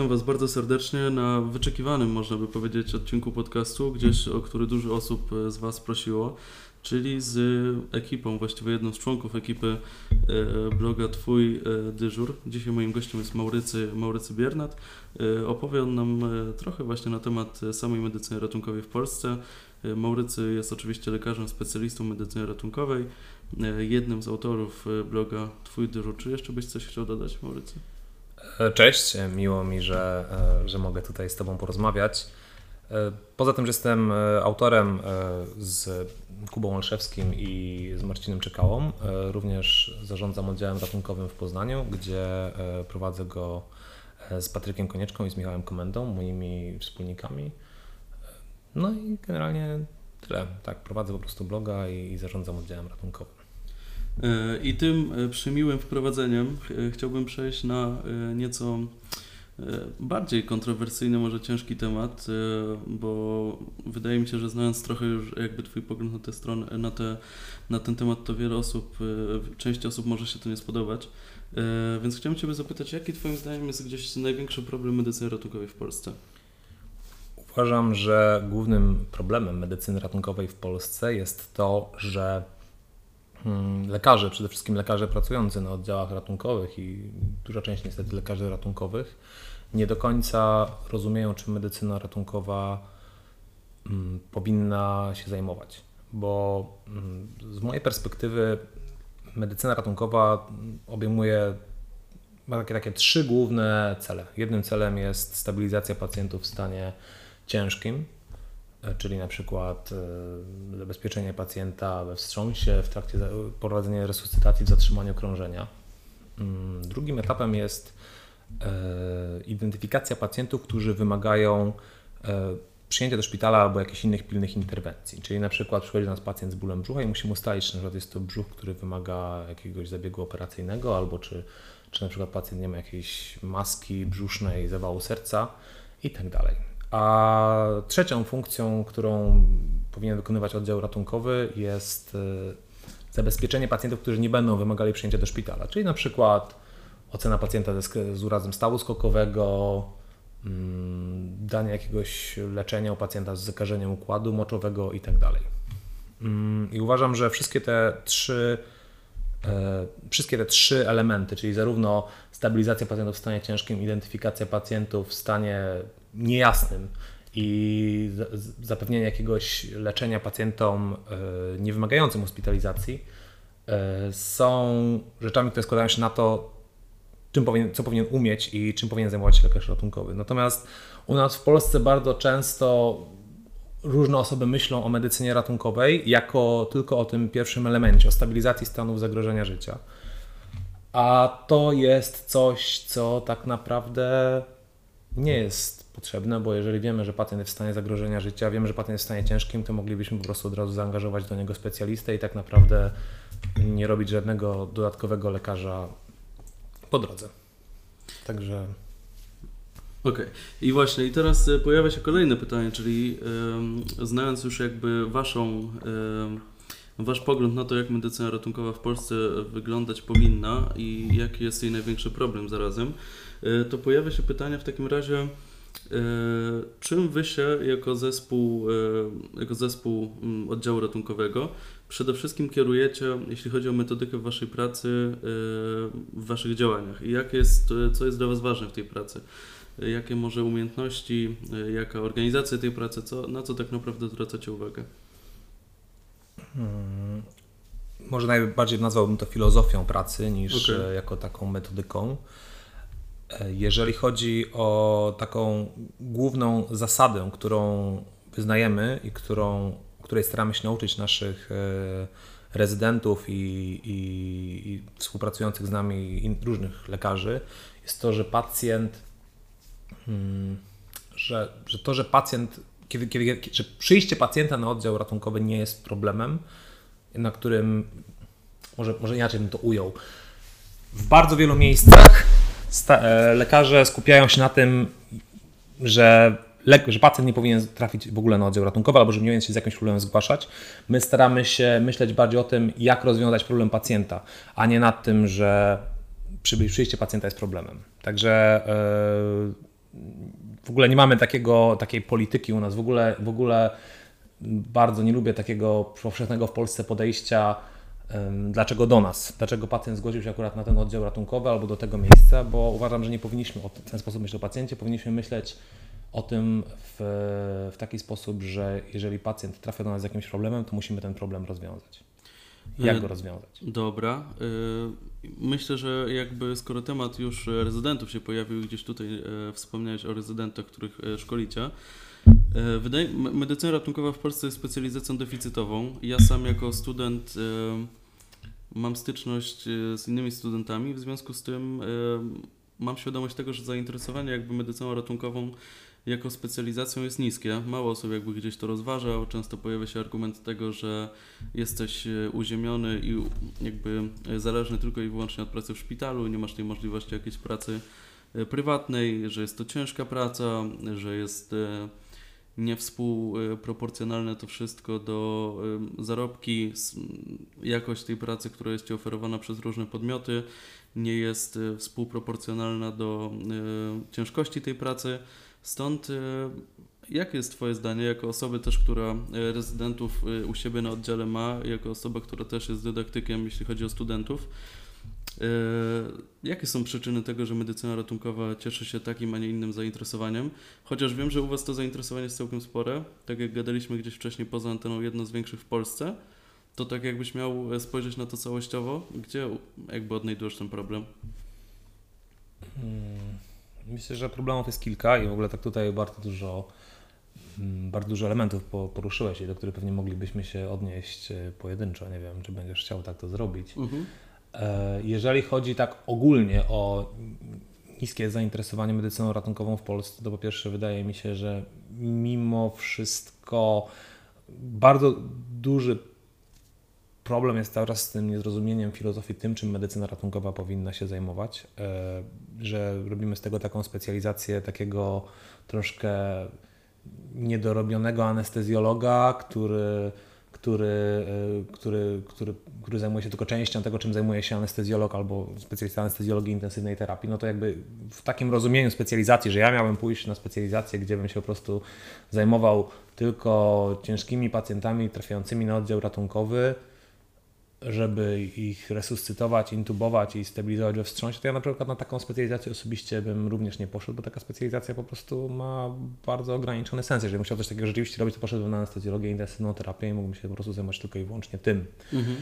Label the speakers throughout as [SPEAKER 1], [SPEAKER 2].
[SPEAKER 1] witam Was bardzo serdecznie na wyczekiwanym, można by powiedzieć, odcinku podcastu, gdzieś o który dużo osób z Was prosiło, czyli z ekipą, właściwie jedną z członków ekipy e, bloga Twój e, dyżur. Dzisiaj moim gościem jest Maurycy, Maurycy Biernat. E, opowie on nam trochę właśnie na temat samej medycyny ratunkowej w Polsce. Maurycy jest oczywiście lekarzem, specjalistą medycyny ratunkowej, jednym z autorów bloga Twój dyżur. Czy jeszcze byś coś chciał dodać, Maurycy?
[SPEAKER 2] Cześć, miło mi, że, że mogę tutaj z Tobą porozmawiać. Poza tym, że jestem autorem z Kubą Olszewskim i z Marcinem Czekałą. E, również zarządzam oddziałem ratunkowym w Poznaniu, gdzie e, prowadzę go e, z Patrykiem Konieczką i z Michałem Komendą, moimi wspólnikami. No i generalnie tyle. Tak, prowadzę po prostu bloga i, i zarządzam oddziałem ratunkowym.
[SPEAKER 1] I tym przymiłym wprowadzeniem chciałbym przejść na nieco E, bardziej kontrowersyjny, może ciężki temat, e, bo wydaje mi się, że znając trochę już jakby Twój pogląd na tę stronę, na, te, na ten temat, to wiele osób, e, część osób może się to nie spodobać. Więc chciałem Ciebie zapytać, jaki Twoim zdaniem jest gdzieś największy problem medycyny ratunkowej w Polsce?
[SPEAKER 2] Uważam, że głównym problemem medycyny ratunkowej w Polsce jest to, że lekarze, przede wszystkim lekarze pracujący na oddziałach ratunkowych i duża część niestety lekarzy ratunkowych, nie do końca rozumieją, czym medycyna ratunkowa mm, powinna się zajmować. Bo mm, z mojej perspektywy medycyna ratunkowa obejmuje ma takie, takie trzy główne cele. Jednym celem jest stabilizacja pacjentów w stanie ciężkim, czyli na przykład e, zabezpieczenie pacjenta we wstrząsie, w trakcie prowadzenia resuscytacji, w zatrzymaniu krążenia. Mm, drugim etapem jest E, identyfikacja pacjentów, którzy wymagają e, przyjęcia do szpitala albo jakichś innych pilnych interwencji. Czyli na przykład przychodzi do nas pacjent z bólem brzucha i musimy ustalić, czy na przykład jest to brzuch, który wymaga jakiegoś zabiegu operacyjnego, albo czy, czy na przykład pacjent nie ma jakiejś maski brzusznej, zawału serca i tak dalej. A trzecią funkcją, którą powinien wykonywać oddział ratunkowy jest e, zabezpieczenie pacjentów, którzy nie będą wymagali przyjęcia do szpitala. Czyli na przykład ocena pacjenta z, urazem stawu skokowego, mm, danie jakiegoś leczenia u pacjenta z zakażeniem układu moczowego itd. Tak mm, I uważam, że wszystkie te trzy e, wszystkie te trzy elementy, czyli zarówno stabilizacja pacjentów w stanie ciężkim, identyfikacja pacjentów w stanie niejasnym i zapewnienie jakiegoś leczenia pacjentom e, niewymagającym hospitalizacji, e, są rzeczami, które składają się na to, czym powinien, co powinien umieć i czym powinien zajmować się lekarz ratunkowy. Natomiast u nas w Polsce bardzo często różne osoby myślą o medycynie ratunkowej jako tylko o tym pierwszym elemencie, o stabilizacji stanów zagrożenia życia. A to jest coś, co tak naprawdę nie jest potrzebne, bo jeżeli wiemy, że pacjent jest w stanie zagrożenia życia, wiemy, że pacjent jest w stanie ciężkim, to moglibyśmy po prostu od razu zaangażować do niego specjalistę i tak naprawdę nie robić żadnego dodatkowego lekarza po drodze. Także.
[SPEAKER 1] Okej. Okay. I właśnie, i teraz e, pojawia się kolejne pytanie, czyli yy, znając już jakby Waszą, yy, Wasz pogląd na to, jak medycyna ratunkowa w Polsce wyglądać powinna i jaki jest jej największy problem zarazem, yy, to pojawia się pytanie w takim razie, czym Wy się jako zespół, jako zespół mm, oddziału ratunkowego przede wszystkim kierujecie, jeśli chodzi o metodykę Waszej pracy, y, w Waszych działaniach i jak jest, co jest dla Was ważne w tej pracy? Jakie może umiejętności, jaka organizacja tej pracy, co, na co tak naprawdę zwracacie uwagę?
[SPEAKER 2] Hmm. Może najbardziej nazwałbym to filozofią pracy niż okay. jako taką metodyką. Jeżeli chodzi o taką główną zasadę, którą wyznajemy i którą której staramy się nauczyć naszych e, rezydentów i, i, i współpracujących z nami różnych lekarzy, jest to, że pacjent, hmm, że, że to, że pacjent, kiedy, kiedy, że przyjście pacjenta na oddział ratunkowy nie jest problemem, na którym, może, może inaczej bym to ujął, w bardzo wielu miejscach lekarze skupiają się na tym, że że pacjent nie powinien trafić w ogóle na oddział ratunkowy, albo że nie powinien się z jakimś problemem zgłaszać. My staramy się myśleć bardziej o tym, jak rozwiązać problem pacjenta, a nie nad tym, że przyjście pacjenta jest problemem. Także w ogóle nie mamy takiego, takiej polityki u nas. W ogóle, w ogóle bardzo nie lubię takiego powszechnego w Polsce podejścia, dlaczego do nas, dlaczego pacjent zgodził się akurat na ten oddział ratunkowy albo do tego miejsca, bo uważam, że nie powinniśmy w ten sposób myśleć o pacjencie, powinniśmy myśleć o tym w, w taki sposób, że jeżeli pacjent trafia do nas z jakimś problemem, to musimy ten problem rozwiązać. Jak e, go rozwiązać?
[SPEAKER 1] Dobra. E, myślę, że jakby skoro temat już rezydentów się pojawił, gdzieś tutaj e, wspomniałeś o rezydentach, których szkolicie, Wydaje, medycyna ratunkowa w Polsce jest specjalizacją deficytową. Ja sam jako student mam styczność z innymi studentami, w związku z tym mam świadomość tego, że zainteresowanie jakby medycyną ratunkową jako specjalizacją jest niskie. Mało osób jakby gdzieś to rozważa. Często pojawia się argument tego, że jesteś e, uziemiony i jakby zależny tylko i wyłącznie od pracy w szpitalu, nie masz tej możliwości jakiejś pracy e, prywatnej, że jest to ciężka praca, że jest e, niewspółproporcjonalne to wszystko do zarobki, jakość tej pracy, która jest Ci oferowana przez różne podmioty, nie jest współproporcjonalna do ciężkości tej pracy. Stąd y, jakie jest Twoje zdanie, jako osoby też, która y, rezydentów y, u siebie na oddziale ma, jako osoba, która też jest dydaktykiem, jeśli chodzi o studentów, Jakie są przyczyny tego, że medycyna ratunkowa cieszy się takim, a nie innym zainteresowaniem? Chociaż wiem, że u Was to zainteresowanie jest całkiem spore. Tak jak gadaliśmy gdzieś wcześniej poza anteną, jedno z większych w Polsce. To tak jakbyś miał spojrzeć na to całościowo, gdzie jakby odnajdujesz ten problem?
[SPEAKER 2] Hmm. Myślę, że problemów jest kilka i w ogóle tak tutaj bardzo dużo, mm, bardzo dużo elementów poruszyłeś i do których pewnie moglibyśmy się odnieść e, pojedynczo. Nie wiem, czy będziesz chciał tak to zrobić. Mhm. E, jeżeli chodzi tak ogólnie o niskie zainteresowanie medycyną ratunkową w Polsce, to po pierwsze wydaje mi się, że mimo wszystko bardzo duży problem jest czas z tym niezrozumieniem filozofii tym, czym medycyna ratunkowa powinna się zajmować, e, że robimy z tego taką specjalizację takiego troszkę niedorobionego anestezjologa, który, który, e, który, który, który zajmuje się tylko częścią tego, czym zajmuje się anestezjolog albo specjalista anestezjologii intensywnej terapii. No to jakby w takim rozumieniu specjalizacji, że ja miałem pójść na specjalizację, gdzie bym się po prostu zajmował tylko ciężkimi pacjentami trafiającymi na oddział ratunkowy, żeby ich resuscytować, intubować i stabilizować we wstrząsie, to ja na przykład na taką specjalizację osobiście bym również nie poszedł, bo taka specjalizacja po prostu ma bardzo ograniczony sens. Jeżeli musiał coś takiego rzeczywiście robić, to poszedłbym na anestezjologię, intensywną terapię i mógłbym się po prostu zajmować tylko i wyłącznie tym. Mhm.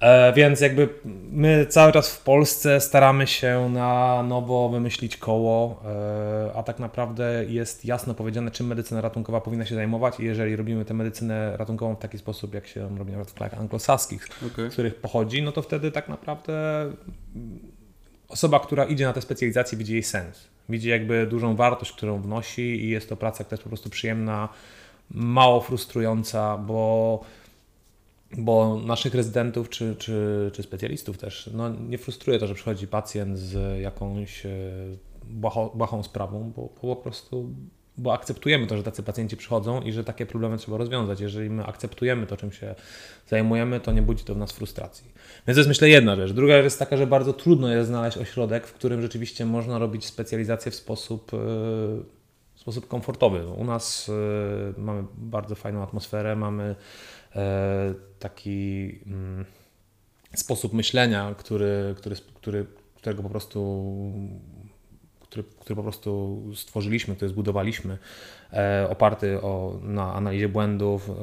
[SPEAKER 2] E, więc jakby my cały czas w Polsce staramy się na nowo wymyślić koło, e, a tak naprawdę jest jasno powiedziane, czym medycyna ratunkowa powinna się zajmować i jeżeli robimy tę medycynę ratunkową w taki sposób, jak się robi w krajach anglosaskich, okay. z których pochodzi, no to wtedy tak naprawdę osoba, która idzie na tę specjalizację widzi jej sens. Widzi jakby dużą wartość, którą wnosi i jest to praca, która jest po prostu przyjemna, mało frustrująca, bo bo naszych rezydentów czy, czy, czy specjalistów też no, nie frustruje to, że przychodzi pacjent z jakąś e, błahą, błahą sprawą, bo, bo po prostu bo akceptujemy to, że tacy pacjenci przychodzą i że takie problemy trzeba rozwiązać. Jeżeli my akceptujemy to, czym się zajmujemy, to nie budzi to w nas frustracji. Więc to jest myślę jedna rzecz. Druga rzecz jest taka, że bardzo trudno jest znaleźć ośrodek, w którym rzeczywiście można robić specjalizację w sposób, e, w sposób komfortowy. U nas e, mamy bardzo fajną atmosferę, mamy taki mm, sposób myślenia, który, który, który, którego po prostu który, który po prostu stworzyliśmy, który zbudowaliśmy, e, oparty o, na analizie błędów, e,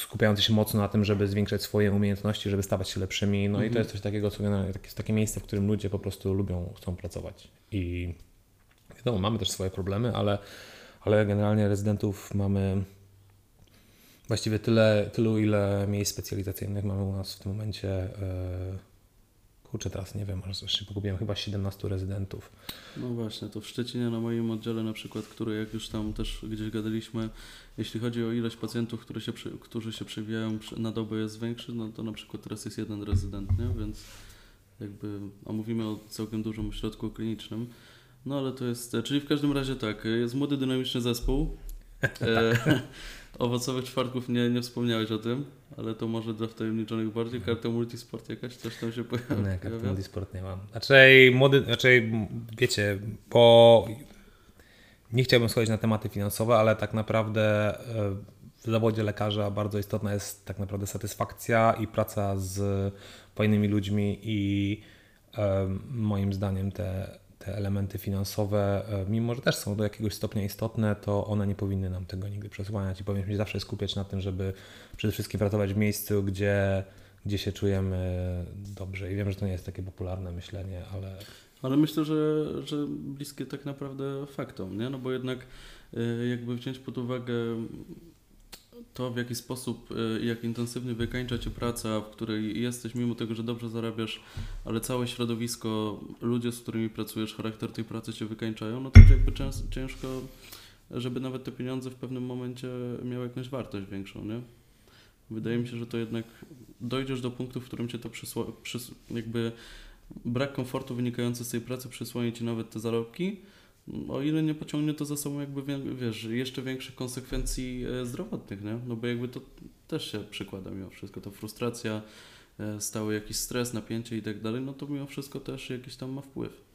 [SPEAKER 2] skupiający się mocno na tym, żeby zwiększać swoje umiejętności, żeby stawać się lepszymi. No mm -hmm. i to mhm. jest coś takiego, co jest takie miejsce, w którym ludzie po prostu lubią, chcą pracować. I wiadomo, mamy też swoje problemy, ale, ale generalnie rezydentów mamy Właściwie tyle, tylu, ile miejsc specjalizacyjnych mamy u nas w tym momencie. E, kurczę, teraz nie wiem, aż się pogubiłem, chyba 17 rezydentów.
[SPEAKER 1] No właśnie, to w Szczecinie na moim oddziale na przykład, który jak już tam też gdzieś gadaliśmy, jeśli chodzi o ilość pacjentów, którzy się, którzy się przewijają na dobę jest większy, no to na przykład teraz jest jeden rezydent, nie? więc jakby, a mówimy o całkiem dużym ośrodku klinicznym. No ale to jest, czyli w każdym razie tak, jest młody, dynamiczny zespół. Tak. Owocowych czwartków nie, nie wspomniałeś o tym, ale to może dla wtajemniczonych bardziej. Karta multisport jakaś też tam się pojawia.
[SPEAKER 2] Nie, karty multisport nie mam. Raczej młody, raczej wiecie, bo nie chciałbym schodzić na tematy finansowe, ale tak naprawdę e, w zawodzie lekarza bardzo istotna jest tak naprawdę satysfakcja i praca z fajnymi ludźmi i e, moim zdaniem te elementy finansowe, e, mimo że też są do jakiegoś stopnia istotne, to one nie powinny nam tego nigdy przesłaniać i powinniśmy się zawsze skupiać na tym, żeby przede wszystkim pracować w miejscu, gdzie, gdzie się czujemy dobrze. I wiem, że to nie jest takie popularne myślenie, ale
[SPEAKER 1] ale myślę, że, że bliskie tak naprawdę faktom, nie? No bo jednak y, jakby wziąć pod uwagę to, w jaki sposób y, jak intensywnie wykańcza Cię praca, w której jesteś, mimo tego, że dobrze zarabiasz, ale całe środowisko, ludzie, z którymi pracujesz, charakter tej pracy Cię wykańczają, no to jakby ciężko, żeby nawet te pieniądze w pewnym momencie miały jakąś wartość większą, nie? Wydaje mi się, że to jednak dojdziesz do punktu, w którym Cię to przysło, przys, jakby brak komfortu wynikający z tej pracy przysłoni Ci nawet te zarobki, o ile nie pociągnie to za sobą jakby, wiesz, jeszcze większych konsekwencji e, zdrowotnych, nie? No bo jakby to też się przykłada mimo wszystko, ta frustracja, e, stały jakiś stres, napięcie i tak dalej, no to mimo wszystko też jakiś tam ma wpływ.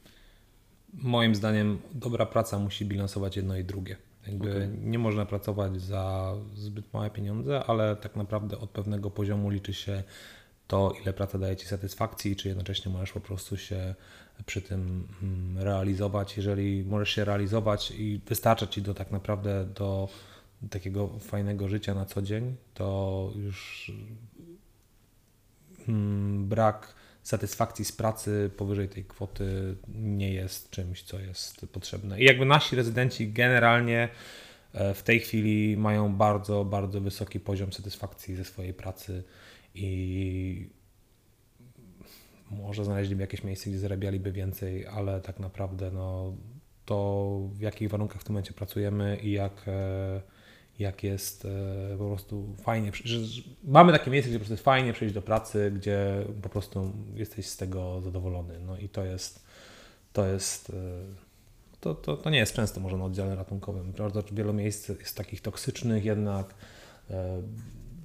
[SPEAKER 2] Moim zdaniem dobra praca musi bilansować jedno i drugie. Jakby okay. Nie można pracować za zbyt małe pieniądze, ale tak naprawdę od pewnego poziomu liczy się to, ile praca daje Ci satysfakcji, czy jednocześnie możesz po prostu się przy tym mm, realizować. Jeżeli możesz się realizować i wystarcza Ci do tak naprawdę do takiego fajnego życia na co dzień, to już mm, brak satysfakcji z pracy powyżej tej kwoty nie jest czymś, co jest potrzebne. I jakby nasi rezydenci generalnie e, w tej chwili mają bardzo, bardzo wysoki poziom satysfakcji ze swojej pracy i może znaleźliby jakieś miejsce, gdzie zarabialiby więcej, ale tak naprawdę no, to w jakich warunkach w tym momencie pracujemy i jak, e, jak jest e, po prostu fajnie. Mamy takie miejsce, gdzie po prostu jest fajnie przyjść do pracy, gdzie po prostu jesteś z tego zadowolony. No i to jest to jest e, to, to, to nie jest często może na oddziale ratunkowym. Bardzo wielu miejsc jest takich toksycznych jednak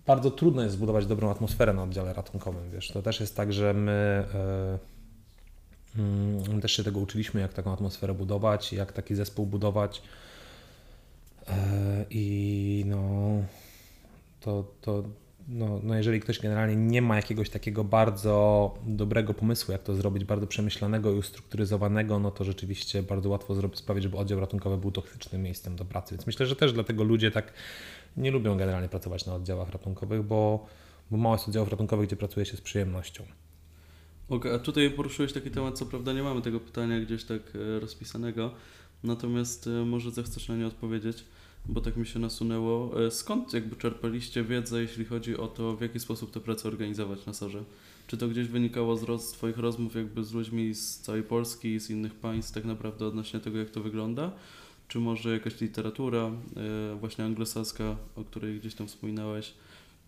[SPEAKER 2] bardzo trudno jest zbudować dobrą atmosferę na oddziale ratunkowym. Wiesz, to też jest tak, że my, yy, my też się tego uczyliśmy, jak taką atmosferę budować, jak taki zespół budować. Yy, I no, to, to no, no jeżeli ktoś generalnie nie ma jakiegoś takiego bardzo dobrego pomysłu, jak to zrobić, bardzo przemyślanego i ustrukturyzowanego, no to rzeczywiście bardzo łatwo sprawić, żeby oddział ratunkowy był toksycznym miejscem do pracy. Więc myślę, że też dlatego ludzie tak nie lubią generalnie pracować na oddziałach ratunkowych, bo, bo mało jest oddziałów ratunkowych, gdzie pracuje się z przyjemnością.
[SPEAKER 1] Okay, a tutaj poruszyłeś taki temat, co prawda nie mamy tego pytania gdzieś tak e, rozpisanego, natomiast e, może zechcesz na nie odpowiedzieć, bo tak mi się nasunęło. E, skąd jakby czerpaliście wiedzę, jeśli chodzi o to, w jaki sposób tę pracę organizować na Sorze? Czy to gdzieś wynikało z roz, Twoich rozmów jakby z ludźmi z całej Polski i z innych państw tak naprawdę odnośnie tego, jak to wygląda? Czy może jakaś literatura e, właśnie anglosaska, o której gdzieś tam wspominałeś,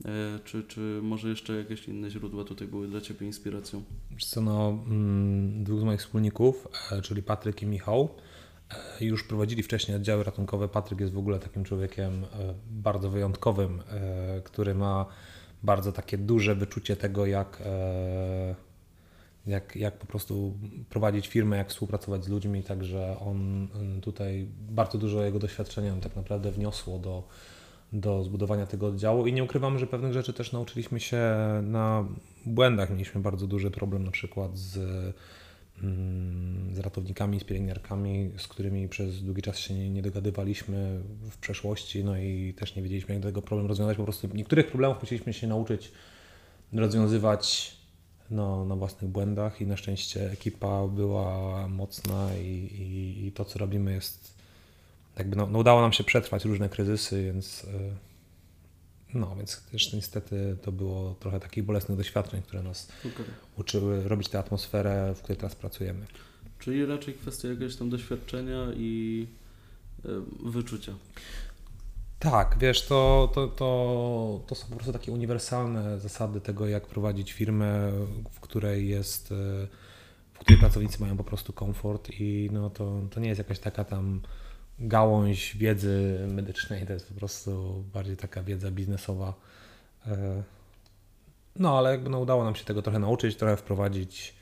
[SPEAKER 1] e, czy, czy może jeszcze jakieś inne źródła tutaj były dla Ciebie inspiracją?
[SPEAKER 2] Co, no, mm, dwóch z moich wspólników, e, czyli Patryk i Michał, już prowadzili wcześniej oddziały ratunkowe. Patryk jest w ogóle takim człowiekiem bardzo wyjątkowym, który ma bardzo takie duże wyczucie tego, jak jak, jak po prostu prowadzić firmę, jak współpracować z ludźmi, także on tutaj bardzo dużo jego doświadczenia tak naprawdę wniosło do, do zbudowania tego oddziału i nie ukrywam, że pewnych rzeczy też nauczyliśmy się na błędach. Mieliśmy bardzo duży problem na przykład z, mm, z ratownikami, z pielęgniarkami, z którymi przez długi czas się nie, nie dogadywaliśmy w przeszłości, no i też nie wiedzieliśmy, jak tego problem rozwiązać. Po prostu niektórych problemów musieliśmy się nauczyć rozwiązywać no, na własnych błędach i na szczęście ekipa była mocna i, i, i to, co robimy jest jakby, no, no, udało nam się przetrwać różne kryzysy, więc e, no, więc też niestety to było trochę takich bolesnych doświadczeń, które nas okay. uczyły robić tę atmosferę, w której teraz pracujemy.
[SPEAKER 1] Czyli raczej kwestia jakiegoś tam doświadczenia i e, wyczucia.
[SPEAKER 2] Tak, wiesz, to, to, to, to są po prostu takie uniwersalne zasady tego, jak prowadzić firmę, w której jest, e, w której pracownicy mają po prostu komfort i no to, to nie jest jakaś taka tam gałąź wiedzy medycznej, to jest po prostu bardziej taka wiedza biznesowa. E, no, ale jakby no, udało nam się tego trochę nauczyć, trochę wprowadzić,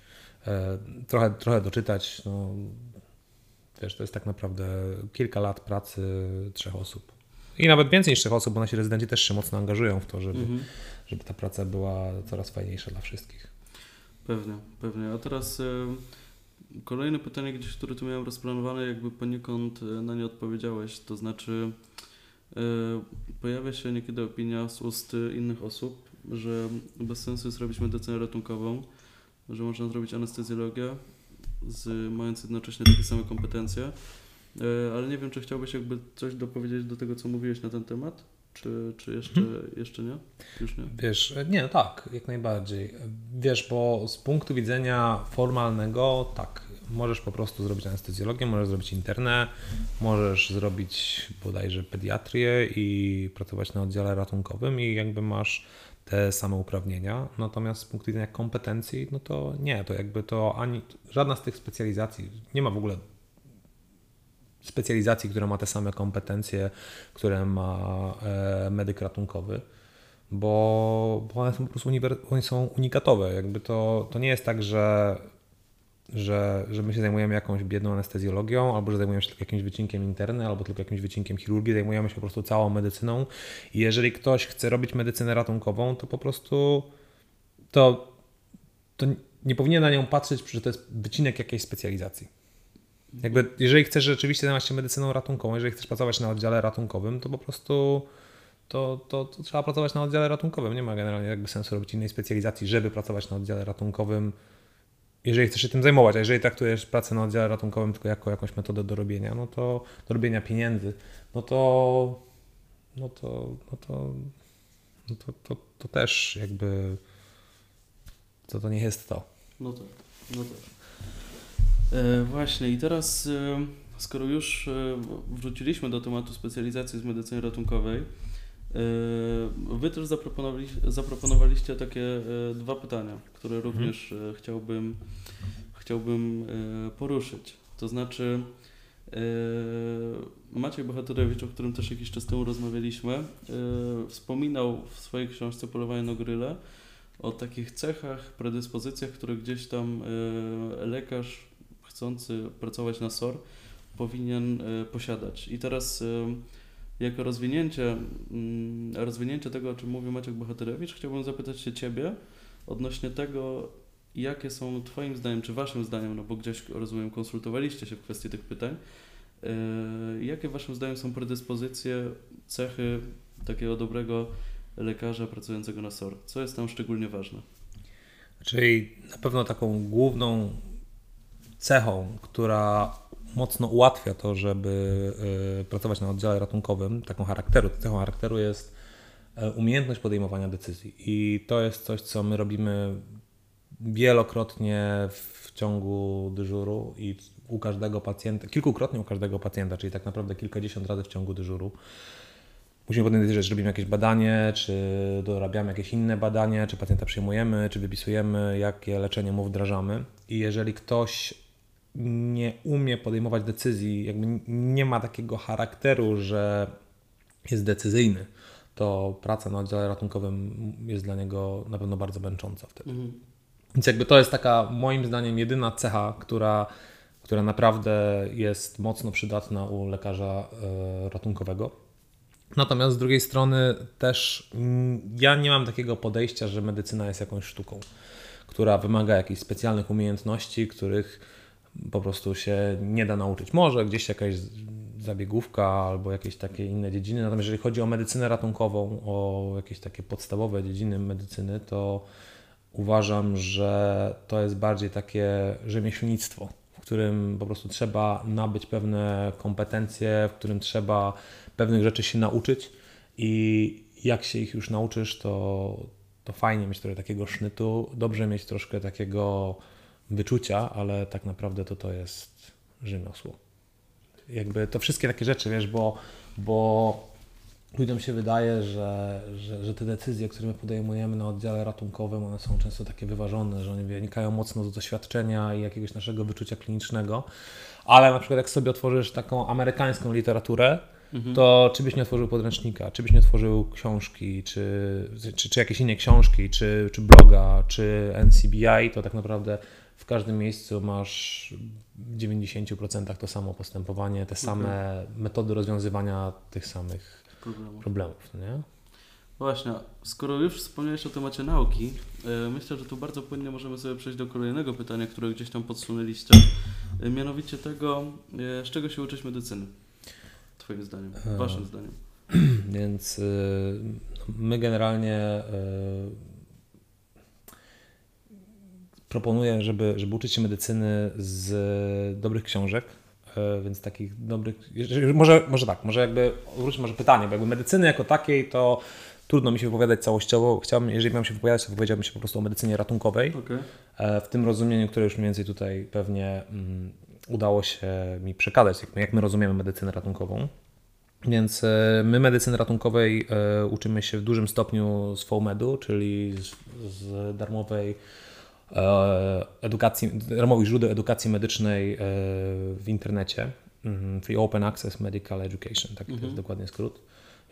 [SPEAKER 2] e, trochę, trochę doczytać. No, Wiesz, to jest tak naprawdę kilka lat pracy trzech osób. I nawet więcej niż trzech osób, bo nasi rezydenci też się mocno angażują w to, żeby,
[SPEAKER 1] Mhm.
[SPEAKER 2] żeby ta praca była coraz fajniejsza dla wszystkich.
[SPEAKER 1] Pewnie, pewnie. A teraz e, kolejne pytanie gdzieś, które tu miałem rozplanowane, jakby poniekąd e, na nie odpowiedziałeś, to znaczy e, pojawia się niekiedy opinia z ust innych osób, że bez sensu jest robić medycynę ratunkową, że można zrobić anestezjologię, z, mając jednocześnie takie same kompetencje, ale nie wiem, czy chciałbyś jakby coś dopowiedzieć do tego, co mówiłeś na ten temat, czy, czy jeszcze, jeszcze nie? Już nie?
[SPEAKER 2] Wiesz, nie, tak, jak najbardziej. Wiesz, bo z punktu widzenia formalnego, tak, możesz po prostu zrobić anestezjologię, możesz zrobić internę, możesz zrobić bodajże pediatrię i pracować na oddziale ratunkowym i jakby masz te same uprawnienia. Natomiast z punktu widzenia kompetencji, no to nie, to jakby to ani żadna z tych specjalizacji, nie ma w ogóle specjalizacji, która ma te same kompetencje, które ma e, medyk ratunkowy, bo, bo one są po prostu są unikatowe. Jakby to, to nie jest tak, że, że, że my się zajmujemy jakąś biedną anestezjologią, albo że zajmujemy się tylko jakimś wycinkiem interny, albo tylko jakimś wycinkiem chirurgii. Zajmujemy się po prostu całą medycyną i jeżeli ktoś chce robić medycynę ratunkową, to po prostu to, to nie powinien na nią patrzeć, że to jest wycinek jakiejś specjalizacji. Jakby, jeżeli chcesz rzeczywiście zajmować się medycyną ratunkową, jeżeli chcesz pracować na oddziale ratunkowym, to po prostu to, to, to trzeba pracować na oddziale ratunkowym. Nie ma generalnie jakby sensu robić innej specjalizacji, żeby pracować na oddziale ratunkowym, jeżeli chcesz się tym zajmować. A jeżeli traktujesz pracę na oddziale ratunkowym tylko jako jakąś metodę do robienia, no to do robienia pieniędzy, no to no to, no to, no to, to, to też jakby to, to nie jest to.
[SPEAKER 1] No tak, no tak. E, właśnie i teraz, e, skoro już e, wróciliśmy do tematu specjalizacji z medycyny ratunkowej, Wy też zaproponowali, zaproponowaliście takie dwa pytania, które również e, chciałbym, chciałbym poruszyć. To znaczy, Maciej Bohaterowicz, o którym też jakiś czas temu rozmawialiśmy, wspominał w swojej książce Polowanie na goryle o takich cechach, predyspozycjach, które gdzieś tam lekarz chcący pracować na SOR powinien e, posiadać. I teraz e, jako rozwinięcie, mm, rozwinięcie tego, o czym mówił Maciek Bohaterowicz, chciałbym zapytać się Ciebie odnośnie tego, jakie są Twoim zdaniem, czy Waszym zdaniem, no bo gdzieś rozumiem, konsultowaliście się w kwestii tych pytań, e, jakie Waszym zdaniem są predyspozycje, cechy takiego dobrego lekarza pracującego na SOR? Co jest tam szczególnie ważne?
[SPEAKER 2] Czyli na pewno taką główną cechą, która mocno ułatwia to, żeby y, pracować na oddziale ratunkowym, taką charakteru, cechą charakteru jest e, umiejętność podejmowania decyzji. I to jest coś, co my robimy wielokrotnie w ciągu dyżuru i u każdego pacjenta, kilkukrotnie u każdego pacjenta, czyli tak naprawdę kilkadziesiąt razy w ciągu dyżuru. Musimy podjąć decyzję, czy robimy jakieś badanie, czy dorabiamy jakieś inne badanie, czy pacjenta przyjmujemy, czy wypisujemy, jakie leczenie mu wdrażamy. I jeżeli ktoś nie umie podejmować decyzji, jakby nie ma takiego charakteru, że jest decyzyjny, to praca na oddziale ratunkowym jest dla niego na pewno bardzo męcząca wtedy.
[SPEAKER 1] Mhm.
[SPEAKER 2] Więc jakby to jest taka moim zdaniem jedyna cecha, która, która naprawdę jest mocno przydatna u lekarza e, ratunkowego. Natomiast z drugiej strony też ja nie mam takiego podejścia, że medycyna jest jakąś sztuką, która wymaga jakichś specjalnych umiejętności, których po prostu się nie da nauczyć. Może gdzieś jakaś zabiegówka albo jakieś takie inne dziedziny. Natomiast jeżeli chodzi o medycynę ratunkową, o jakieś takie podstawowe dziedziny medycyny, to uważam, że to jest bardziej takie rzemieślnictwo, w którym po prostu trzeba nabyć pewne kompetencje, w którym trzeba pewnych rzeczy się nauczyć i jak się ich już nauczysz, to, to fajnie mieć trochę takiego sznytu, dobrze mieć troszkę takiego wyczucia, ale tak naprawdę to to jest rzemiosło. Jakby to wszystkie takie rzeczy, wiesz, bo, bo ludziom się wydaje, że, że, że te decyzje, które my podejmujemy na oddziale ratunkowym, one są często takie wyważone, że one wynikają mocno z doświadczenia i jakiegoś naszego wyczucia klinicznego, ale na przykład jak sobie otworzysz taką amerykańską literaturę, to czy byś nie otworzył podręcznika, czy byś nie otworzył książki, czy, czy, czy jakieś inne książki, czy, czy bloga, czy NCBI, to tak naprawdę w każdym miejscu masz w 90% to samo postępowanie, te same metody rozwiązywania tych samych
[SPEAKER 1] Problemu.
[SPEAKER 2] problemów, nie?
[SPEAKER 1] Właśnie, skoro już wspomniałeś o temacie nauki, e, myślę, że tu bardzo płynnie możemy sobie przejść do kolejnego pytania, które gdzieś tam podsunęliście. E, mianowicie tego, e, z czego się uczyć medycyny? Twoim zdaniem, waszym zdaniem.
[SPEAKER 2] Więc y, my generalnie y, proponuję, żeby, żeby uczyć się medycyny z dobrych książek, y, więc takich dobrych, może, może tak, może jakby wróćmy może pytanie, bo jakby medycyny jako takiej to trudno mi się wypowiadać całościowo, chciałbym, jeżeli mam się wypowiadać, to wypowiedziałbym się po prostu o medycynie ratunkowej,
[SPEAKER 1] Okej.
[SPEAKER 2] E, w tym rozumieniu, które już mniej więcej tutaj pewnie mm, udało się mi przekazać, jak my, jak my rozumiemy medycynę ratunkową. Więc e, my medycyny ratunkowej e, uczymy się w dużym stopniu z FOMED-u, czyli z, z darmowej e, edukacji, darmowych źródeł edukacji medycznej e, w internecie, mhm, czyli Open Access Medical Education, taki to
[SPEAKER 1] Mhm.
[SPEAKER 2] jest dokładnie skrót.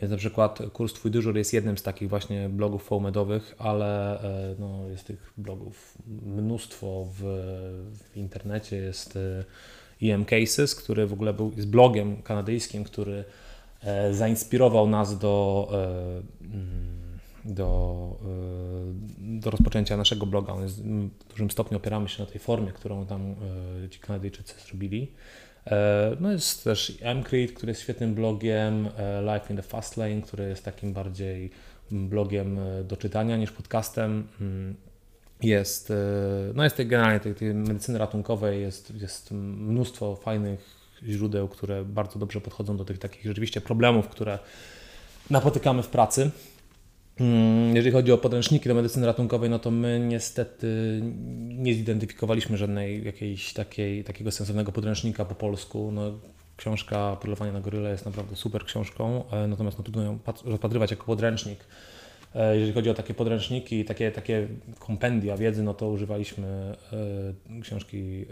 [SPEAKER 2] Więc na przykład kurs Twój dyżur jest jednym z takich właśnie blogów FOMEDowych, ale e, no, jest tych blogów mnóstwo w, w internecie. Jest e, EM Cases, który w ogóle był, jest blogiem kanadyjskim, który e, zainspirował nas do, e, mm, do, e, do rozpoczęcia naszego bloga. W dużym stopniu opieramy się na tej formie, którą tam e, ci Kanadyjczycy zrobili. E, No jest też MCREAT, który jest świetnym blogiem, Life in the Fast Lane, który jest takim bardziej blogiem do czytania niż podcastem. Mm, Jest, no jest tej, generalnie tej, tej medycyny ratunkowej jest, jest mnóstwo fajnych źródeł, które bardzo dobrze podchodzą do tych takich rzeczywiście problemów, które napotykamy w pracy. Mm, Jeżeli chodzi o podręczniki do medycyny ratunkowej, no to my niestety nie zidentyfikowaliśmy żadnej jakiejś takiej, takiego sensownego podręcznika po polsku. No, książka Polowanie na goryle jest naprawdę super książką, e, natomiast no, trudno ją pat- rozpatrywać jako podręcznik. E, Jeżeli chodzi o takie podręczniki, takie, takie kompendia wiedzy, no to używaliśmy e, książki,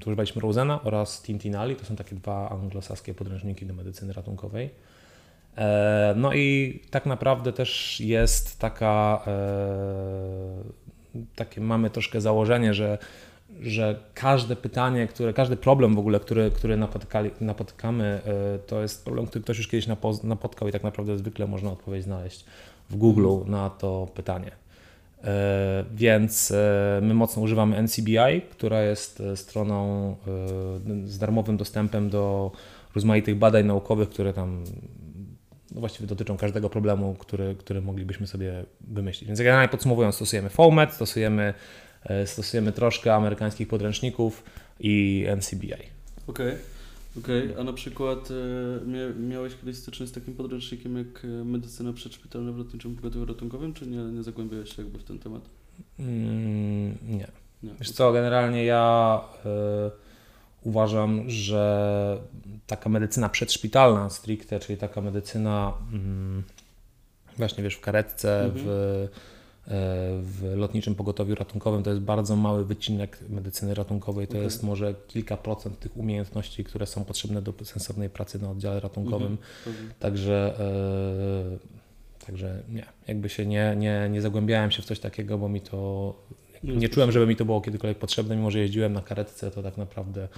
[SPEAKER 2] to używaliśmy Rosena oraz Tintinali, to są takie dwa anglosaskie podręczniki do medycyny ratunkowej. E, No i tak naprawdę też jest taka, e, takie mamy troszkę założenie, że, że każde pytanie, które, każdy problem w ogóle, który, który napotykali, napotykamy, e, to jest problem, który ktoś już kiedyś napo- napotkał i tak naprawdę zwykle można odpowiedź znaleźć w Google na to pytanie. Więc my mocno używamy NCBI, która jest stroną z darmowym dostępem do rozmaitych badań naukowych, które tam no właściwie dotyczą każdego problemu, który, który moglibyśmy sobie wymyślić. Więc generalnie podsumowując, stosujemy FOAMED, stosujemy, e, stosujemy troszkę amerykańskich podręczników i NCBI.
[SPEAKER 1] Okej, okej. A na przykład e, mia, miałeś kiedyś styczność z takim podręcznikiem jak e, medycyna przedszpitalna w lotniczym pogotowiu ratunkowym, czy nie, nie zagłębiałeś się jakby w ten temat?
[SPEAKER 2] Mm, nie.
[SPEAKER 1] Nie.
[SPEAKER 2] Wiesz co, generalnie ja uważam, że taka medycyna przedszpitalna stricte, czyli taka medycyna mm, właśnie wiesz w karetce,
[SPEAKER 1] Mhm.
[SPEAKER 2] w, e, w lotniczym pogotowiu ratunkowym to jest bardzo mały wycinek medycyny ratunkowej. To jest może kilka procent tych umiejętności, które są potrzebne do sensownej pracy na oddziale ratunkowym.
[SPEAKER 1] Mhm, pewnie.
[SPEAKER 2] Także, e, także nie, jakby się nie, nie, nie zagłębiałem się w coś takiego, bo mi to
[SPEAKER 1] Nie
[SPEAKER 2] czułem, żeby mi to było kiedykolwiek potrzebne, mimo że jeździłem na karetce, to tak naprawdę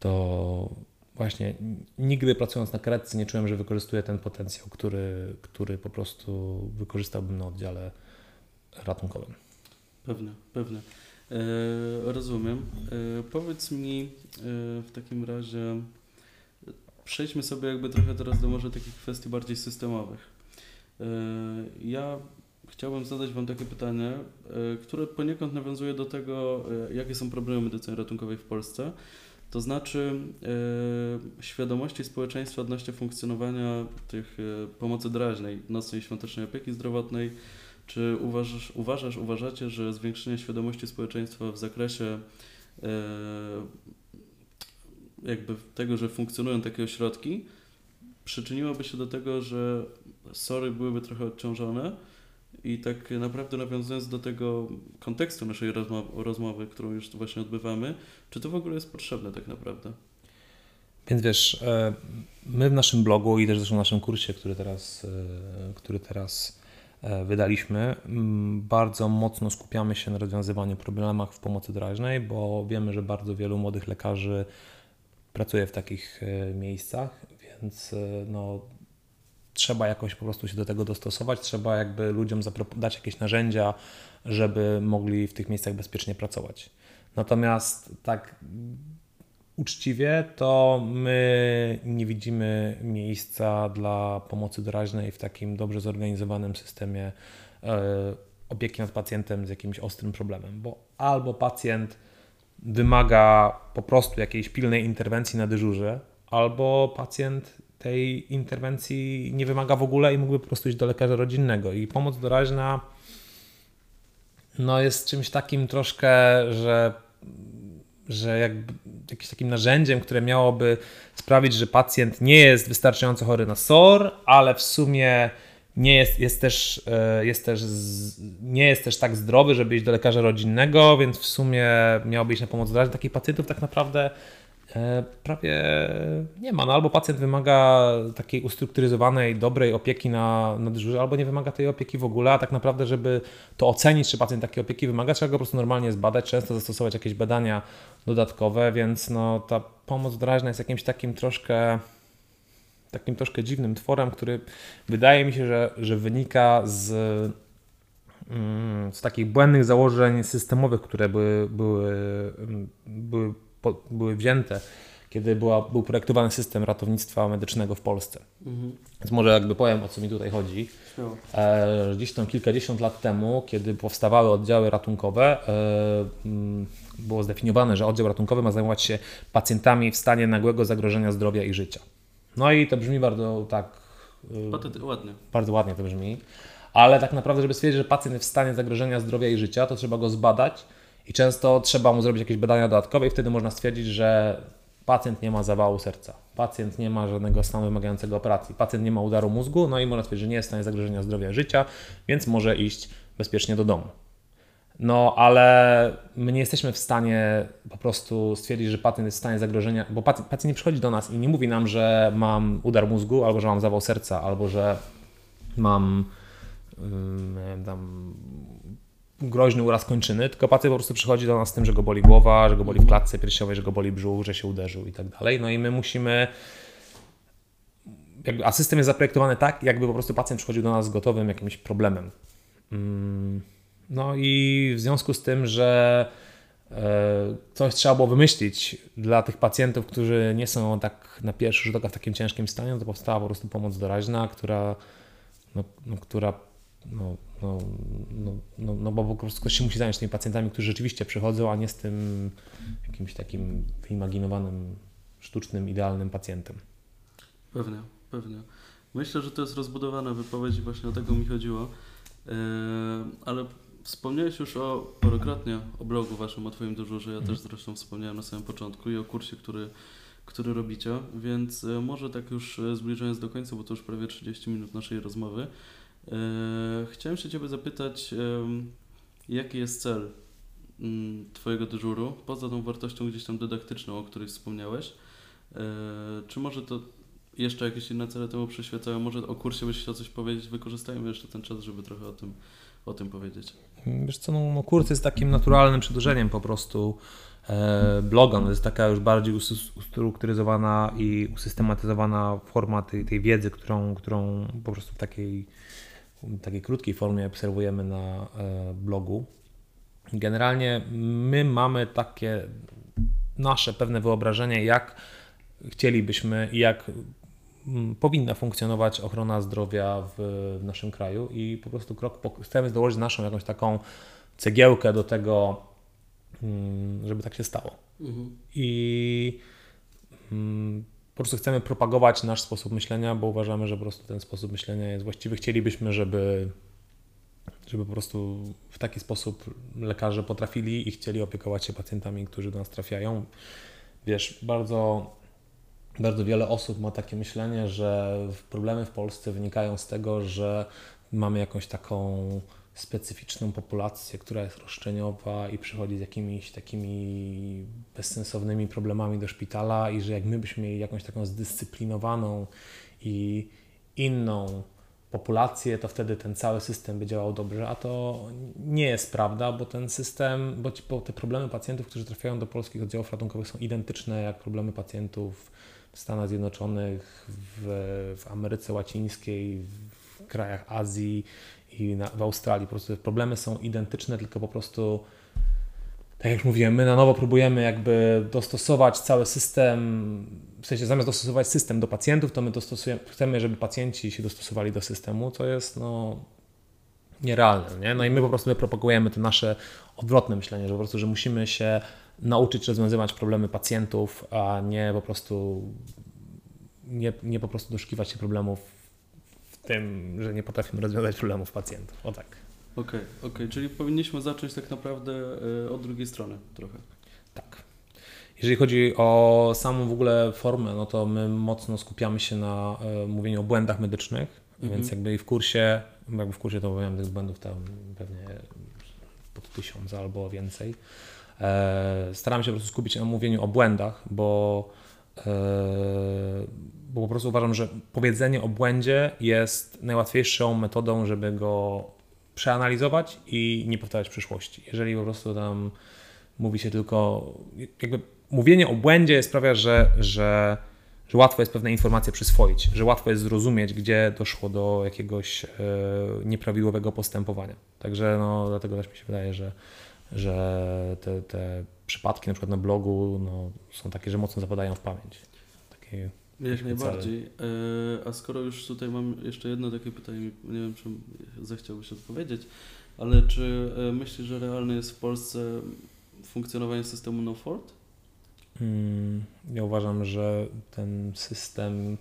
[SPEAKER 2] to właśnie nigdy pracując na karetce nie czułem, że wykorzystuję ten potencjał, który, który po prostu wykorzystałbym na oddziale ratunkowym.
[SPEAKER 1] Pewnie, pewnie. E, rozumiem. E, powiedz mi e, w takim razie, przejdźmy sobie jakby trochę teraz do może takich kwestii bardziej systemowych. E, ja chciałbym zadać Wam takie pytanie, e, które poniekąd nawiązuje do tego, e, jakie są problemy medycyny ratunkowej w Polsce. To znaczy e, świadomości społeczeństwa odnośnie funkcjonowania tych pomocy doraźnej, nocnej i świątecznej opieki zdrowotnej, czy uważasz, uważasz, uważacie, że zwiększenie świadomości społeczeństwa w zakresie jakby tego, że funkcjonują takie ośrodki, przyczyniłoby się do tego, że SORy byłyby trochę odciążone i tak naprawdę nawiązując do tego kontekstu naszej rozmo- rozmowy, którą już właśnie odbywamy, czy to w ogóle jest potrzebne tak naprawdę?
[SPEAKER 2] Więc wiesz, e, my w naszym blogu i też zresztą w naszym kursie, który teraz, e, który teraz e, wydaliśmy. Bardzo mocno skupiamy się na rozwiązywaniu problemów w pomocy doraźnej, bo wiemy, że bardzo wielu młodych lekarzy pracuje w takich miejscach, więc no, trzeba jakoś po prostu się do tego dostosować, trzeba jakby ludziom dać jakieś narzędzia, żeby mogli w tych miejscach bezpiecznie pracować. Natomiast tak uczciwie, to my nie widzimy miejsca dla pomocy doraźnej w takim dobrze zorganizowanym systemie e, opieki nad pacjentem z jakimś ostrym problemem, bo albo pacjent wymaga po prostu jakiejś pilnej interwencji na dyżurze, albo pacjent tej interwencji nie wymaga w ogóle i mógłby po prostu iść do lekarza rodzinnego. I pomoc doraźna no, jest czymś takim troszkę, że że jakby jakimś takim narzędziem, które miałoby sprawić, że pacjent nie jest wystarczająco chory na SOR, ale w sumie nie jest, jest, też, e, jest też nie jest też tak zdrowy, żeby iść do lekarza rodzinnego, więc w sumie miałby iść na pomoc doraźną. Takich pacjentów tak naprawdę prawie nie ma. No albo pacjent wymaga takiej ustrukturyzowanej, dobrej opieki na, na dyżurze, albo nie wymaga tej opieki w ogóle, a tak naprawdę, żeby to ocenić, czy pacjent takiej opieki wymaga, trzeba go po prostu normalnie zbadać, często zastosować jakieś badania dodatkowe, więc no, ta pomoc doraźna jest jakimś takim troszkę takim troszkę dziwnym tworem, który wydaje mi się, że, że wynika z, mm, z takich błędnych założeń systemowych, które były, były, były po, były wzięte, kiedy była, był projektowany system ratownictwa medycznego w Polsce. Mhm. Więc może jakby powiem, o co mi tutaj chodzi. E, gdzieś tam kilkadziesiąt lat temu, kiedy powstawały oddziały ratunkowe, e, było zdefiniowane, że oddział ratunkowy ma zajmować się pacjentami w stanie nagłego zagrożenia zdrowia i życia. No i to brzmi bardzo tak...
[SPEAKER 1] E, ładnie.
[SPEAKER 2] Bardzo ładnie to brzmi. Ale tak naprawdę, żeby stwierdzić, że pacjent jest w stanie zagrożenia zdrowia i życia, to trzeba go zbadać, i często trzeba mu zrobić jakieś badania dodatkowe i wtedy można stwierdzić, że pacjent nie ma zawału serca, pacjent nie ma żadnego stanu wymagającego operacji, pacjent nie ma udaru mózgu, no i można stwierdzić, że nie jest w stanie zagrożenia zdrowia życia, więc może iść bezpiecznie do domu. No, ale my nie jesteśmy w stanie po prostu stwierdzić, że pacjent jest w stanie zagrożenia, bo pacjent, pacjent nie przychodzi do nas i nie mówi nam, że mam udar mózgu, albo że mam zawał serca, albo że mam um, tam groźny uraz kończyny, tylko pacjent po prostu przychodzi do nas z tym, że go boli głowa, że go boli w klatce piersiowej, że go boli brzuch, że się uderzył i tak dalej. No i my musimy a system jest zaprojektowany tak, jakby po prostu pacjent przychodził do nas z gotowym jakimś problemem. Mm, no i w związku z tym, że e, coś trzeba było wymyślić dla tych pacjentów, którzy nie są tak na pierwszy rzut oka w takim ciężkim stanie, no to powstała po prostu pomoc doraźna, która, no, no, która no, no, no, no, no bo po prostu ktoś się musi zająć tymi pacjentami, którzy rzeczywiście przychodzą, a nie z tym jakimś takim wyimaginowanym, sztucznym, idealnym pacjentem.
[SPEAKER 1] Pewnie, pewnie. Myślę, że to jest rozbudowana wypowiedź i właśnie o tego mi chodziło. Yy, ale wspomniałeś już o, parokrotnie o blogu waszym, o Twoim dyżurze. Ja też zresztą wspomniałem na samym początku i o kursie, który, który robicie, więc e, może tak już e, zbliżając do końca, bo to już prawie 30 minut naszej rozmowy, chciałem się Ciebie zapytać, jaki jest cel mm, Twojego dyżuru, poza tą wartością gdzieś tam dydaktyczną, o której wspomniałeś? E, czy może to jeszcze jakieś inne cele temu przyświecają? Może o kursie byś chciał coś powiedzieć? Wykorzystajmy jeszcze ten czas, żeby trochę o tym, o tym powiedzieć.
[SPEAKER 2] Wiesz co, no, no kurs jest takim naturalnym przedłużeniem po prostu e, bloga. No, to jest taka już bardziej ustrukturyzowana i usystematyzowana forma tej, tej wiedzy, którą, którą po prostu w takiej takiej krótkiej formie obserwujemy na e, blogu. Generalnie my mamy takie nasze pewne wyobrażenie, jak chcielibyśmy i jak mm, powinna funkcjonować ochrona zdrowia w, w naszym kraju i po prostu krok po, chcemy dołożyć naszą jakąś taką cegiełkę do tego, mm, żeby tak się stało. Mhm. I mm, po prostu chcemy propagować nasz sposób myślenia, bo uważamy, że po prostu ten sposób myślenia jest właściwy. Chcielibyśmy, żeby, żeby po prostu w taki sposób lekarze potrafili i chcieli opiekować się pacjentami, którzy do nas trafiają. Wiesz, bardzo, bardzo wiele osób ma takie myślenie, że problemy w Polsce wynikają z tego, że mamy jakąś taką specyficzną populację, która jest roszczeniowa i przychodzi z jakimiś takimi bezsensownymi problemami do szpitala i że jak my byśmy mieli jakąś taką zdyscyplinowaną i inną populację, to wtedy ten cały system by działał dobrze, a to nie jest prawda, bo ten system, bo, te problemy pacjentów, którzy trafiają do polskich oddziałów ratunkowych są identyczne jak problemy pacjentów w Stanach Zjednoczonych, w, w Ameryce Łacińskiej, w krajach Azji i na, w Australii. Po prostu problemy są identyczne, tylko po prostu tak jak mówiłem, my na nowo próbujemy jakby dostosować cały system, w sensie zamiast dostosować system do pacjentów, to my dostosujemy, chcemy, żeby pacjenci się dostosowali do systemu, co jest no nierealne, nie? No i my po prostu my propagujemy to nasze odwrotne myślenie, że po prostu, że musimy się nauczyć rozwiązywać problemy pacjentów, a nie po prostu nie, nie po prostu doszukiwać się problemów tym, że nie potrafimy rozwiązać problemów pacjentów. O tak.
[SPEAKER 1] Okej, okay, okay, czyli powinniśmy zacząć tak naprawdę e, od drugiej strony trochę.
[SPEAKER 2] Tak. Jeżeli chodzi o samą w ogóle formę, no to my mocno skupiamy się na e, mówieniu o błędach medycznych, mhm. więc jakby i w kursie, jakby w kursie to omawiamy tych błędów tam pewnie pod tysiąc albo więcej. E, staram się po prostu skupić na mówieniu o błędach, bo, bo po prostu uważam, że powiedzenie o błędzie jest najłatwiejszą metodą, żeby go przeanalizować i nie powtarzać w przyszłości. Jeżeli po prostu tam mówi się tylko, jakby mówienie o błędzie sprawia, że, że, że łatwo jest pewne informacje przyswoić, że łatwo jest zrozumieć, gdzie doszło do jakiegoś e, nieprawidłowego postępowania. Także no, dlatego też mi się wydaje, że, że te, te przypadki na przykład na blogu no, są takie, że mocno zapadają w pamięć. Takie
[SPEAKER 1] jak najbardziej. E, a skoro już tutaj mam jeszcze jedno takie pytanie, nie wiem, czy zechciałbyś odpowiedzieć, ale czy e, myślisz, że realne jest w Polsce funkcjonowanie systemu no fault?
[SPEAKER 2] Hmm, ja uważam, że ten system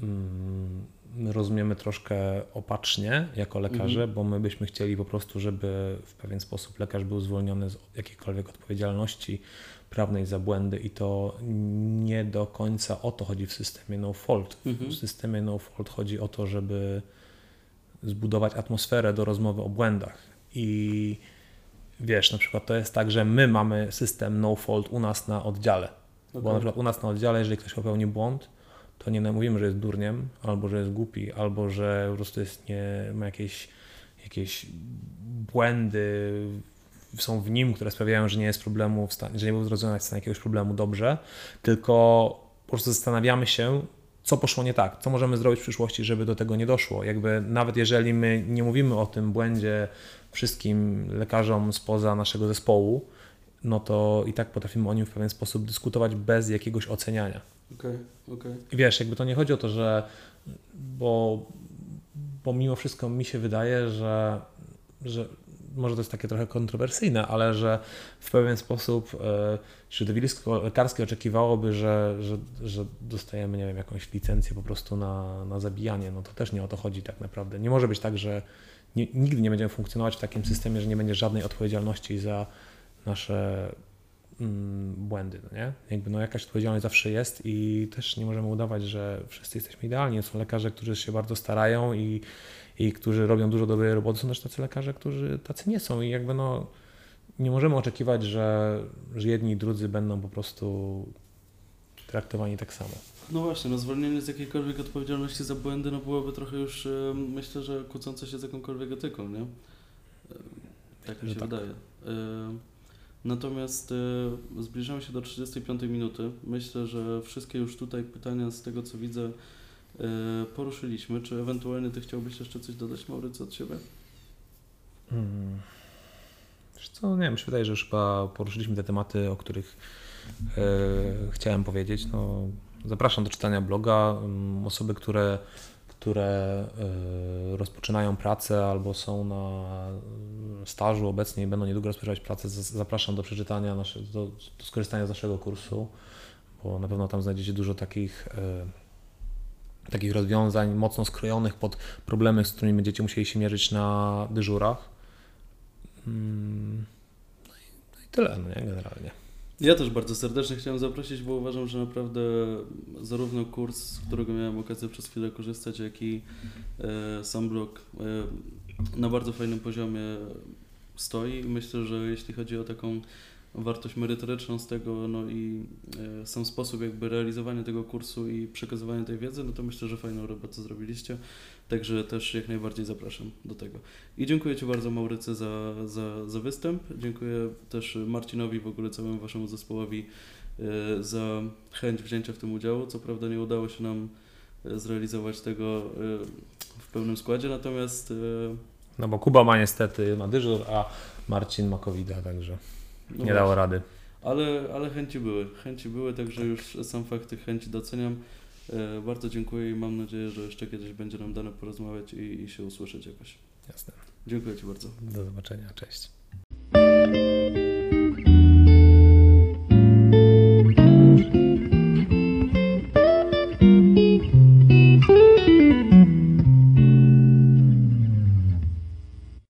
[SPEAKER 2] hmm, my rozumiemy troszkę opacznie jako lekarze, mhm. bo my byśmy chcieli po prostu, żeby w pewien sposób lekarz był zwolniony z jakiejkolwiek odpowiedzialności prawnej za błędy i to nie do końca o to chodzi w systemie no fault. Mhm. W systemie no fault chodzi o to, żeby zbudować atmosferę do rozmowy o błędach i wiesz, na przykład to jest tak, że my mamy system no fault u nas na oddziale, okay. bo na przykład u nas na oddziale, jeżeli ktoś popełni błąd, to nie mówimy, że jest durniem, albo że jest głupi, albo że po prostu jest nie, ma jakieś, jakieś błędy są w nim, które sprawiają, że nie jest problemu, w stanie, że nie był rozwiązać w stanie jakiegoś problemu dobrze, tylko po prostu zastanawiamy się, co poszło nie tak, co możemy zrobić w przyszłości, żeby do tego nie doszło. Jakby nawet jeżeli my nie mówimy o tym błędzie wszystkim lekarzom spoza naszego zespołu, no to i tak potrafimy o nim w pewien sposób dyskutować bez jakiegoś oceniania.
[SPEAKER 1] Okay, okay.
[SPEAKER 2] I wiesz, jakby to nie chodzi o to, że bo, bo mimo wszystko mi się wydaje, że, że może to jest takie trochę kontrowersyjne, ale że w pewien sposób e, środowisko lekarskie oczekiwałoby, że, że, że dostajemy, nie wiem, jakąś licencję po prostu na, na zabijanie. No to też nie o to chodzi tak naprawdę. Nie może być tak, że nie, nigdy nie będziemy funkcjonować w takim systemie, że nie będzie żadnej odpowiedzialności za nasze mm, błędy, no nie? Jakby no jakaś odpowiedzialność zawsze jest i też nie możemy udawać, że wszyscy jesteśmy idealni. Są lekarze, którzy się bardzo starają i i którzy robią dużo dobrej roboty, są też tacy lekarze, którzy tacy nie są i jakby no nie możemy oczekiwać, że, że jedni i drudzy będą po prostu traktowani tak samo.
[SPEAKER 1] No właśnie, no zwolnienie z jakiejkolwiek odpowiedzialności za błędy no byłoby trochę już, myślę, że kłócące się z jakąkolwiek etyką, nie? Tak mi się tak. wydaje. Natomiast zbliżamy się do 35 minuty. Myślę, że wszystkie już tutaj pytania z tego co widzę E, poruszyliśmy. Czy ewentualnie Ty chciałbyś jeszcze coś dodać, Maurycy, od siebie?
[SPEAKER 2] Hmm. Wiesz co, nie wiem, mi się wydaje, że już chyba poruszyliśmy te tematy, o których e, chciałem powiedzieć. No, zapraszam do czytania bloga. Osoby, które, które e, rozpoczynają pracę albo są na stażu obecnie i będą niedługo rozpoczynać pracę, zapraszam do przeczytania, do, do skorzystania z naszego kursu, bo na pewno tam znajdziecie dużo takich e, takich rozwiązań mocno skrojonych pod problemy, z którymi będziecie musieli się mierzyć na dyżurach. Mm, no i, no i tyle, no nie, generalnie.
[SPEAKER 1] Ja też bardzo serdecznie chciałem zaprosić, bo uważam, że naprawdę zarówno kurs, z którego miałem okazję przez chwilę korzystać, jak i e, sam blog e, na bardzo fajnym poziomie stoi. Myślę, że jeśli chodzi o taką wartość merytoryczną z tego, no i e, sam sposób jakby realizowania tego kursu i przekazywania tej wiedzy, no to myślę, że fajną robotę zrobiliście. Także też jak najbardziej zapraszam do tego. I dziękuję Ci bardzo Maurycy za, za, za występ. Dziękuję też Marcinowi, w ogóle całemu Waszemu zespołowi e, za chęć wzięcia w tym udziału. Co prawda nie udało się nam e, zrealizować tego w pełnym składzie, natomiast
[SPEAKER 2] No bo Kuba ma niestety ma dyżur, a Marcin ma covid także
[SPEAKER 1] no
[SPEAKER 2] nie dało rady.
[SPEAKER 1] Ale, ale chęci były, chęci były, także już sam fakt tych chęci doceniam. E, bardzo dziękuję i mam nadzieję, że jeszcze kiedyś będzie nam dane porozmawiać i, i się usłyszeć jakoś.
[SPEAKER 2] Jasne.
[SPEAKER 1] Dziękuję Ci bardzo.
[SPEAKER 2] Do zobaczenia, cześć.